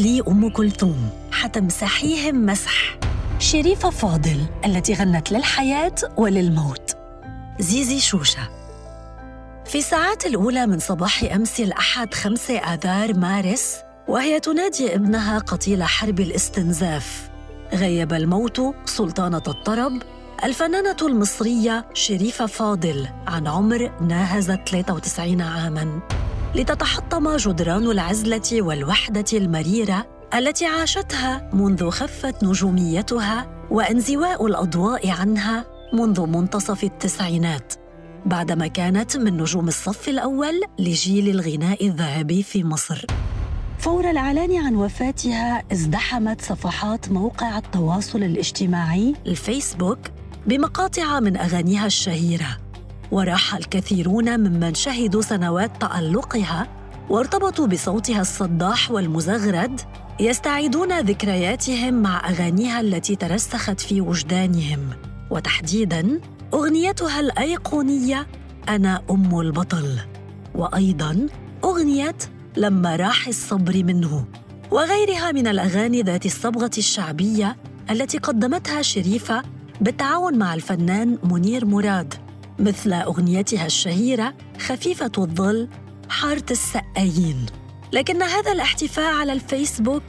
لي أم كلثوم حتمسحيهم مسح. شريفة فاضل التي غنت للحياة وللموت. زيزي شوشة. في الساعات الأولى من صباح أمس الأحد 5 آذار مارس وهي تنادي ابنها قتيل حرب الاستنزاف. غيب الموت سلطانة الطرب الفنانة المصرية شريفة فاضل عن عمر ناهز 93 عاماً. لتتحطم جدران العزلة والوحدة المريرة التي عاشتها منذ خفت نجوميتها وانزواء الأضواء عنها منذ منتصف التسعينات بعدما كانت من نجوم الصف الأول لجيل الغناء الذهبي في مصر. فور الإعلان عن وفاتها ازدحمت صفحات موقع التواصل الاجتماعي الفيسبوك بمقاطع من أغانيها الشهيرة. وراح الكثيرون ممن شهدوا سنوات تألقها وارتبطوا بصوتها الصداح والمزغرد يستعيدون ذكرياتهم مع أغانيها التي ترسخت في وجدانهم. وتحديداً أغنيتها الأيقونية أنا أم البطل. وأيضاً أغنية لما راح الصبر منه. وغيرها من الأغاني ذات الصبغة الشعبية التي قدمتها شريفة بالتعاون مع الفنان منير مراد. مثل أغنيتها الشهيرة خفيفة الظل حارة السقايين. لكن هذا الاحتفاء على الفيسبوك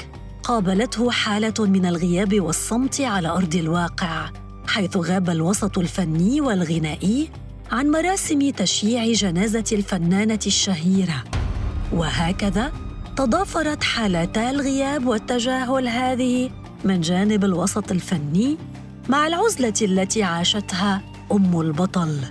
قابلته حالة من الغياب والصمت على أرض الواقع حيث غاب الوسط الفني والغنائي عن مراسم تشييع جنازة الفنانة الشهيرة. وهكذا تضافرت حالتا الغياب والتجاهل هذه من جانب الوسط الفني مع العزلة التي عاشتها أم البطل.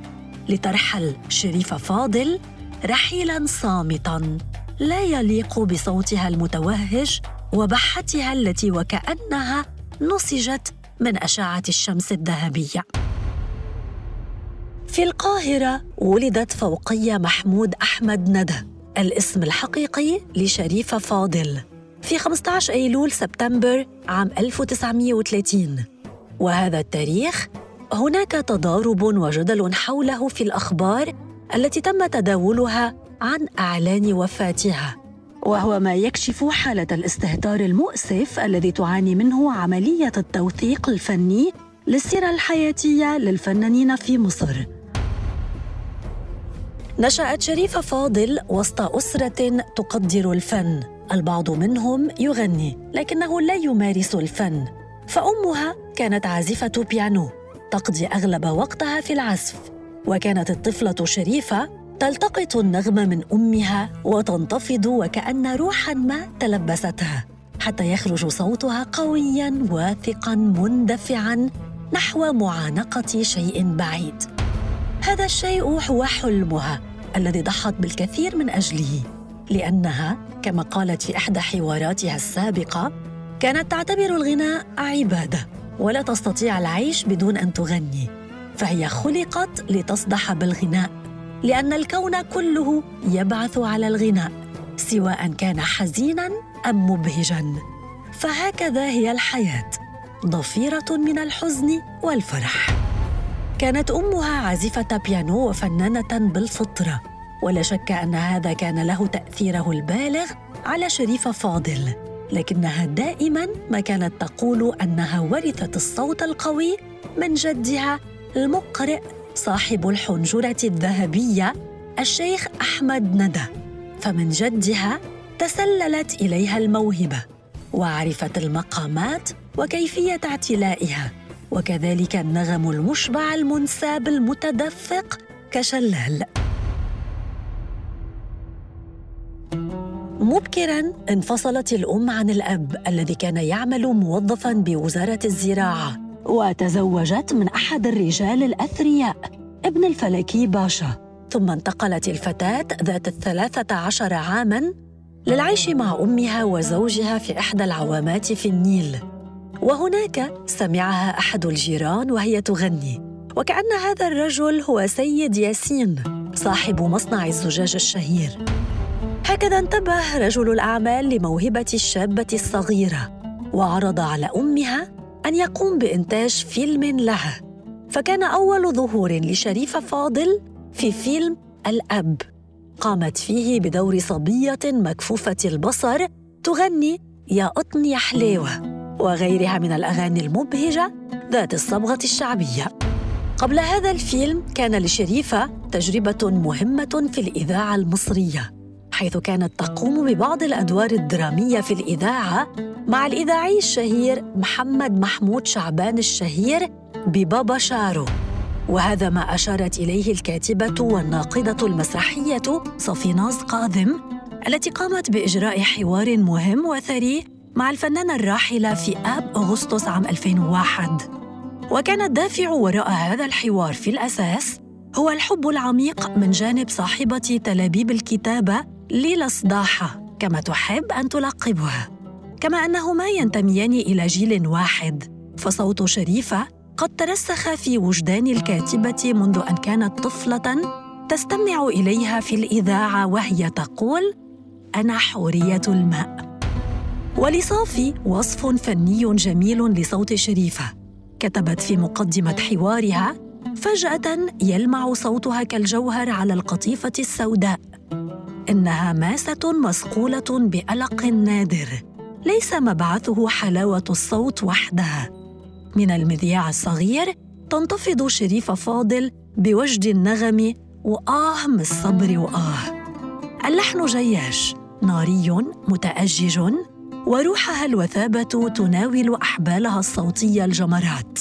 لترحل شريفة فاضل رحيلا صامتا. لا يليق بصوتها المتوهج وبحتها التي وكأنها نسجت من أشعة الشمس الذهبية. في القاهرة ولدت فوقية محمود أحمد ندى الاسم الحقيقي لشريفة فاضل في 15 أيلول سبتمبر عام 1930 وهذا التاريخ هناك تضارب وجدل حوله في الأخبار التي تم تداولها عن أعلان وفاتها. وهو ما يكشف حالة الاستهتار المؤسف الذي تعاني منه عملية التوثيق الفني للسيرة الحياتية للفنانين في مصر. نشأت شريفة فاضل وسط أسرة تقدر الفن، البعض منهم يغني، لكنه لا يمارس الفن، فأمها كانت عازفة بيانو، تقضي أغلب وقتها في العزف، وكانت الطفلة شريفة تلتقط النغمة من أمها وتنتفض وكأن روحا ما تلبستها حتى يخرج صوتها قويا واثقا مندفعا نحو معانقة شيء بعيد. هذا الشيء هو حلمها الذي ضحت بالكثير من أجله لأنها كما قالت في إحدى حواراتها السابقة كانت تعتبر الغناء عبادة. ولا تستطيع العيش بدون أن تغني. فهي خلقت لتصدح بالغناء لأن الكون كله يبعث على الغناء سواء كان حزينا أم مبهجا. فهكذا هي الحياة ضفيرة من الحزن والفرح. كانت أمها عازفة بيانو وفنانة بالفطرة ولا شك أن هذا كان له تأثيره البالغ على شريفه فاضل. لكنها دائما ما كانت تقول أنها ورثت الصوت القوي من جدها المقرئ صاحب الحنجرة الذهبية الشيخ أحمد ندى. فمن جدها تسللت إليها الموهبة وعرفت المقامات وكيفية اعتلائها وكذلك النغم المشبع المنساب المتدفق كشلال. مبكرا انفصلت الأم عن الأب الذي كان يعمل موظفا بوزارة الزراعة. وتزوجت من أحد الرجال الأثرياء ابن الفلكي باشا. ثم انتقلت الفتاة ذات الثلاثة عشر عاماً للعيش مع أمها وزوجها في إحدى العوامات في النيل. وهناك سمعها أحد الجيران وهي تغني. وكأن هذا الرجل هو سيد ياسين صاحب مصنع الزجاج الشهير. هكذا انتبه رجل الأعمال لموهبة الشابة الصغيرة وعرض على أمها أن يقوم بإنتاج فيلم لها. فكان أول ظهور لشريفة فاضل في فيلم الأب. قامت فيه بدور صبية مكفوفة البصر تغني يا قطن يا حليوة وغيرها من الأغاني المبهجة ذات الصبغة الشعبية. قبل هذا الفيلم كان لشريفة تجربة مهمة في الإذاعة المصرية. حيث كانت تقوم ببعض الأدوار الدرامية في الإذاعة مع الإذاعي الشهير محمد محمود شعبان الشهير ببابا شارو. وهذا ما أشارت إليه الكاتبة والناقدة المسرحية صفيناز قاذم التي قامت بإجراء حوار مهم وثري مع الفنانة الراحلة في آب أغسطس عام 2001 وكان الدافع وراء هذا الحوار في الأساس هو الحب العميق من جانب صاحبة تلابيب الكتابة ليلى صداحة كما تحب أن تلقبها. كما أنهما ينتميان إلى جيل واحد. فصوت شريفة قد ترسخ في وجدان الكاتبة منذ أن كانت طفلة تستمع إليها في الإذاعة وهي تقول أنا حورية الماء ولصافي وصف فني جميل لصوت شريفة. كتبت في مقدمة حوارها فجأة يلمع صوتها كالجوهر على القطيفة السوداء إنها ماسة مصقولة بألق نادر ليس مبعثه حلاوة الصوت وحدها من المذياع الصغير تنتفض شريفة فاضل بوجد النغم وآه من الصبر وآه. اللحن جياش ناري متأجج وروحها الوثابة تناول أحبالها الصوتية الجمرات.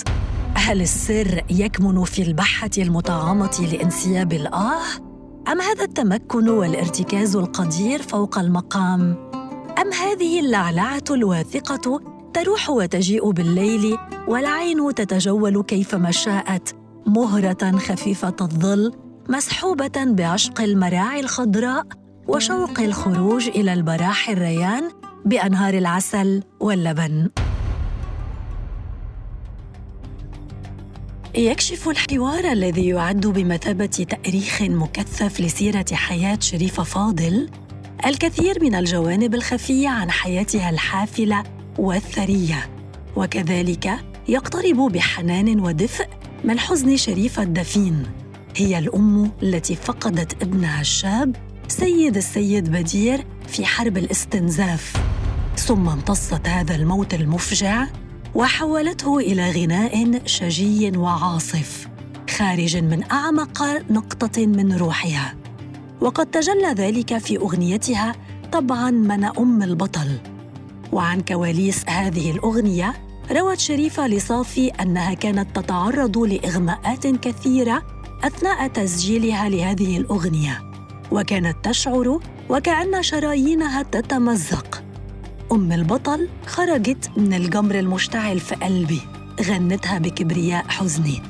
هل السر يكمن في البحة المطعمة لانسياب الآه؟ أم هذا التمكن والارتكاز القدير فوق المقام؟ أم هذه اللعلعة الواثقة تروح وتجيء بالليل والعين تتجول كيفما شاءت مهرة خفيفة الظل مسحوبة بعشق المراعي الخضراء وشوق الخروج إلى البراح الريان بأنهار العسل واللبن يكشف الحوار الذي يعد بمثابة تأريخ مكثف لسيرة حياة شريفة فاضل؟ الكثير من الجوانب الخفية عن حياتها الحافلة والثرية. وكذلك يقترب بحنان ودفء من حزن شريفة الدفين. هي الأم التي فقدت ابنها الشاب سيد السيد بدير في حرب الاستنزاف. ثم امتصت هذا الموت المفجع وحولته إلى غناء شجي وعاصف خارج من أعمق نقطة من روحها. وقد تجلى ذلك في أغنيتها طبعا من أم البطل. وعن كواليس هذه الأغنية روت شريفة لصافي أنها كانت تتعرض لإغماءات كثيرة أثناء تسجيلها لهذه الأغنية. وكانت تشعر وكأن شرايينها تتمزق. أم البطل خرجت من الجمر المشتعل في قلبي غنتها بكبرياء حزني.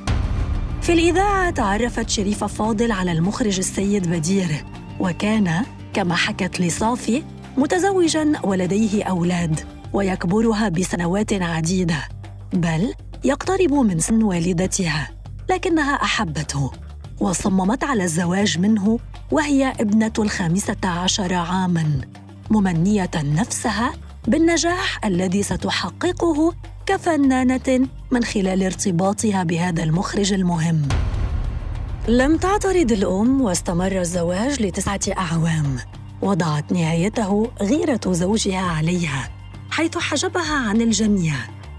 في الإذاعة تعرفت شريفة فاضل على المخرج السيد بدير وكان كما حكت لصافي متزوجا ولديه أولاد ويكبرها بسنوات عديدة بل يقترب من سن والدتها لكنها أحبته وصممت على الزواج منه وهي ابنة الخامسة عشر عاماً ممنية نفسها بالنجاح الذي ستحققه كفنانة من خلال ارتباطها بهذا المخرج المهم. لم تعترض الأم واستمر الزواج لتسعة أعوام، وضعت نهايته غيرة زوجها عليها، حيث حجبها عن الجميع،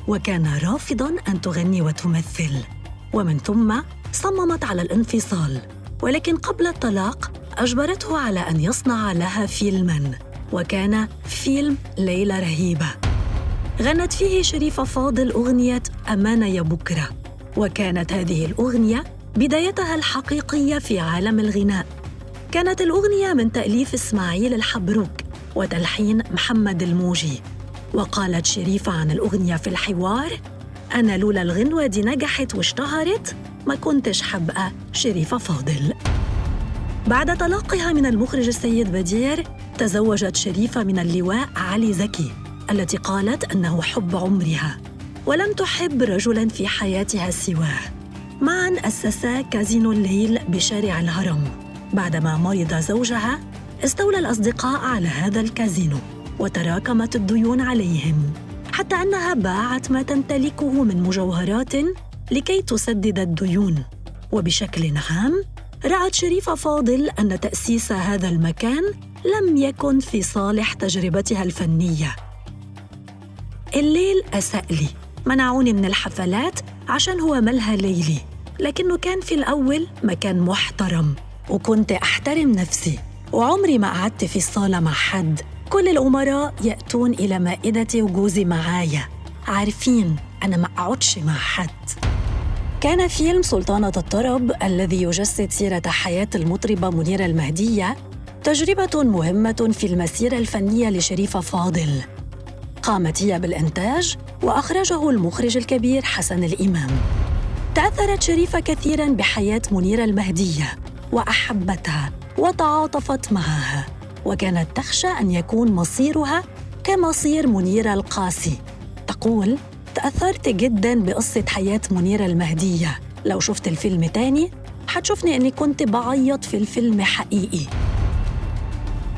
وكان رافضاً أن تغني وتمثل، ومن ثم صممت على الانفصال، ولكن قبل الطلاق أجبرته على أن يصنع لها فيلماً. وكان فيلم ليلة رهيبة. غنت فيه شريفة فاضل أغنية أمانة يا بكرة. وكانت هذه الأغنية بدايتها الحقيقية في عالم الغناء. كانت الأغنية من تأليف إسماعيل الحبروك وتلحين محمد الموجي. وقالت شريفة عن الأغنية في الحوار أنا لولا الغنوة دي نجحت واشتهرت ما كنتش حبقى شريفة فاضل. بعد طلاقها من المخرج السيد بدير تزوجت شريفة من اللواء علي زكي التي قالت أنه حب عمرها ولم تحب رجلا في حياتها سواه. معا أسسا كازينو الليل بشارع الهرم. بعدما مرض زوجها استولى الأصدقاء على هذا الكازينو وتراكمت الديون عليهم. حتى أنها باعت ما تمتلكه من مجوهرات لكي تسدد الديون. وبشكل عام رأت شريفة فاضل أن تأسيس هذا المكان لم يكن في صالح تجربتها الفنية. الليل أساء لي. منعوني من الحفلات عشان هو ملهى ليلي. لكنه كان في الأول مكان محترم وكنت أحترم نفسي. وعمري ما قعدت في الصالة مع حد. كل الأمراء يأتون إلى مائدتي وجوزي معايا. عارفين أنا ما أقعدش مع حد. كان فيلم سلطانة الطرب الذي يجسد سيرة حياة المطربة منيرة المهدية تجربة مهمة في المسيرة الفنية لشريفة فاضل. قامت هي بالإنتاج وأخرجه المخرج الكبير حسن الإمام. تأثرت شريفة كثيرا بحياة منيرة المهدية وأحبتها وتعاطفت معها وكانت تخشى أن يكون مصيرها كمصير منيرة القاسي. تقول تأثرت جدا بقصة حياة منيرة المهدية. لو شفت الفيلم تاني حتشوفني أني كنت بعيط في الفيلم حقيقي.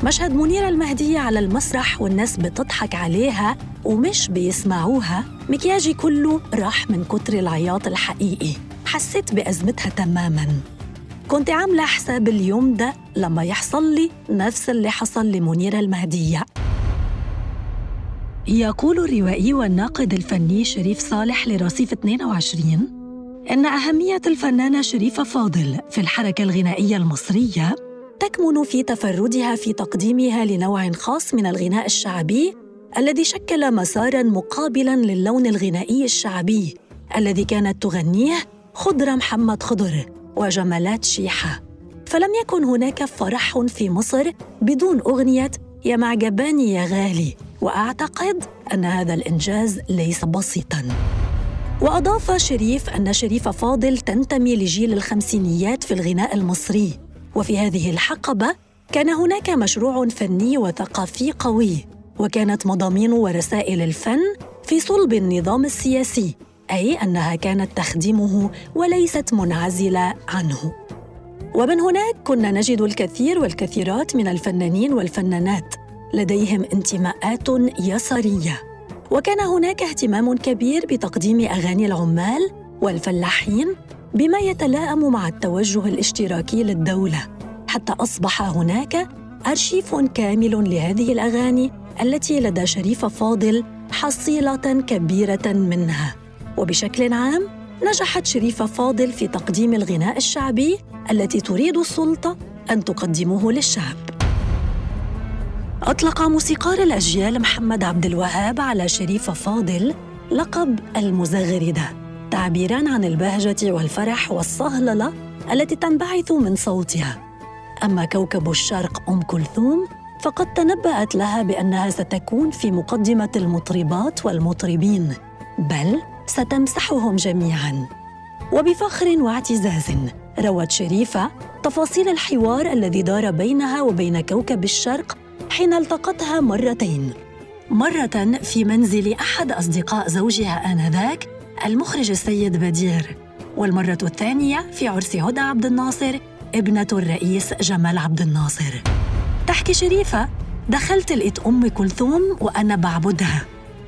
مشهد منيرة المهدية على المسرح والناس بتضحك عليها ومش بيسمعوها. مكياجي كله راح من كتر العياط الحقيقي. حسيت بأزمتها تماماً. كنت عاملة حساب اليوم ده لما يحصل لي نفس اللي حصل لمنيرة المهدية. يقول الروائي والناقد الفني شريف صالح لرصيف 22 إن أهمية الفنانة شريفة فاضل في الحركة الغنائية المصرية تكمن في تفردها في تقديمها لنوع خاص من الغناء الشعبي الذي شكل مسارا مقابلا للون الغنائي الشعبي الذي كانت تغنيه خضره محمد خضر وجمالات شيحة. فلم يكن هناك فرح في مصر بدون أغنية يا معجباني يا غالي وأعتقد أن هذا الإنجاز ليس بسيطا. وأضاف شريف أن شريف فاضل تنتمي لجيل الخمسينيات في الغناء المصري. وفي هذه الحقبة كان هناك مشروع فني وثقافي قوي وكانت مضامين ورسائل الفن في صلب النظام السياسي أي أنها كانت تخدمه وليست منعزلة عنه. ومن هناك كنا نجد الكثير والكثيرات من الفنانين والفنانات لديهم انتماءات يسارية. وكان هناك اهتمام كبير بتقديم أغاني العمال والفلاحين بما يتلائم مع التوجه الاشتراكي للدولة حتى أصبح هناك أرشيف كامل لهذه الأغاني التي لدى شريف فاضل حصيلة كبيرة منها. وبشكل عام نجحت شريفه فاضل في تقديم الغناء الشعبي التي تريد السلطة أن تقدمه للشعب. أطلق موسيقار الأجيال محمد عبد الوهاب على شريفه فاضل لقب المزغرده. تعبيرا عن البهجة والفرح والصهللة التي تنبعث من صوتها. أما كوكب الشرق أم كلثوم فقد تنبأت لها بأنها ستكون في مقدمة المطربات والمطربين بل ستمسحهم جميعاً. وبفخر واعتزاز روت شريفة تفاصيل الحوار الذي دار بينها وبين كوكب الشرق حين التقتها مرتين. مرة في منزل أحد أصدقاء زوجها آنذاك المخرج السيد بدير والمرة الثانية في عرس هدى عبد الناصر ابنة الرئيس جمال عبد الناصر. تحكي شريفة دخلت لقيت أم كلثوم وأنا بعبدها.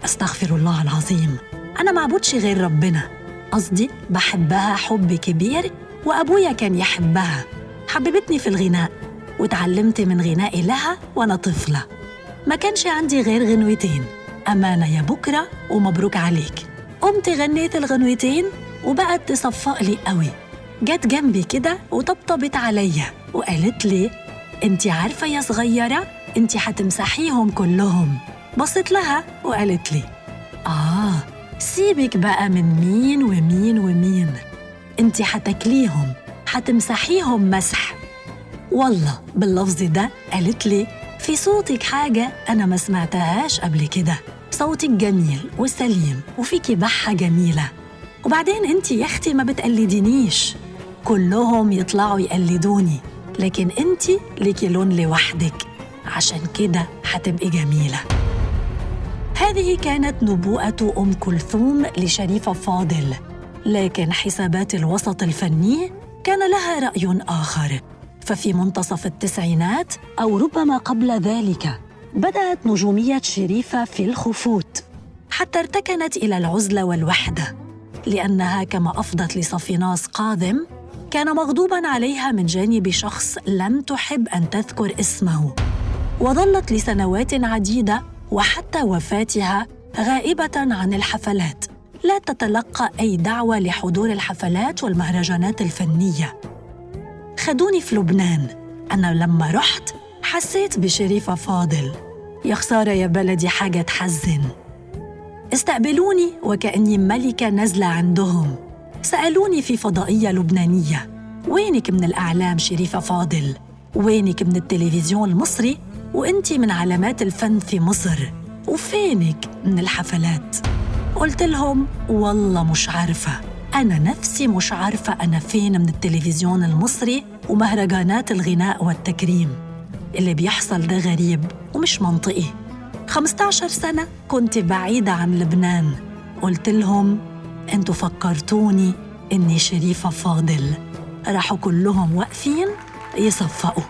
أستغفر الله العظيم. أنا معبودش غير ربنا. قصدي بحبها حب كبير وأبويا كان يحبها. حببتني في الغناء وتعلمت من غنائي لها وأنا طفلة. ما كانش عندي غير غنوتين. أمانة يا بكرة ومبروك عليك. قمت غنيت الغنوتين وبقت تصفق لي قوي. جت جنبي كده وطبطبت عليا وقالت لي انت عارفة يا صغيرة انت هتمسحيهم كلهم. بصيت لها وقالت لي آه سيبك بقى من مين ومين ومين. انت هتاكليهم هتمسحيهم مسح. والله باللفظ ده قالت لي في صوتك حاجة أنا ما سمعتهاش قبل كده. صوتك جميل وسليم وفيكي بحة جميلة. وبعدين انت يا أختي ما بتقلدينيش. كلهم يطلعوا يقلدوني لكن انت ليكي لون لوحدك. عشان كده هتبقي جميلة. هذه كانت نبوءة أم كلثوم لشريفة فاضل. لكن حسابات الوسط الفني كان لها رأي آخر. ففي منتصف التسعينات أو ربما قبل ذلك بدأت نجومية شريفة في الخفوت. حتى ارتكنت إلى العزلة والوحدة. لأنها كما أفضت لصفيناس قاذم كان مغضوبا عليها من جانب شخص لم تحب أن تذكر اسمه. وظلت لسنوات عديدة وحتى وفاتها غائبة عن الحفلات. لا تتلقى أي دعوة لحضور الحفلات والمهرجانات الفنية. خدوني في لبنان. أنا لما رحت حسيت بشريفة فاضل. يا خسارة يا بلدي حاجة تحزن. استقبلوني وكأني ملكة نزلة عندهم. سألوني في فضائية لبنانية. وينك من الأعلام شريفة فاضل؟ وينك من التلفزيون المصري؟ وانتي من علامات الفن في مصر. وفينك من الحفلات؟ قلت لهم والله مش عارفة. أنا نفسي مش عارفة أنا فين من التلفزيون المصري ومهرجانات الغناء والتكريم. اللي بيحصل ده غريب ومش منطقي. 15 سنة كنت بعيدة عن لبنان. قلت لهم أنتوا فكرتوني إني شريفة فاضل. راحوا كلهم واقفين يصفقوا.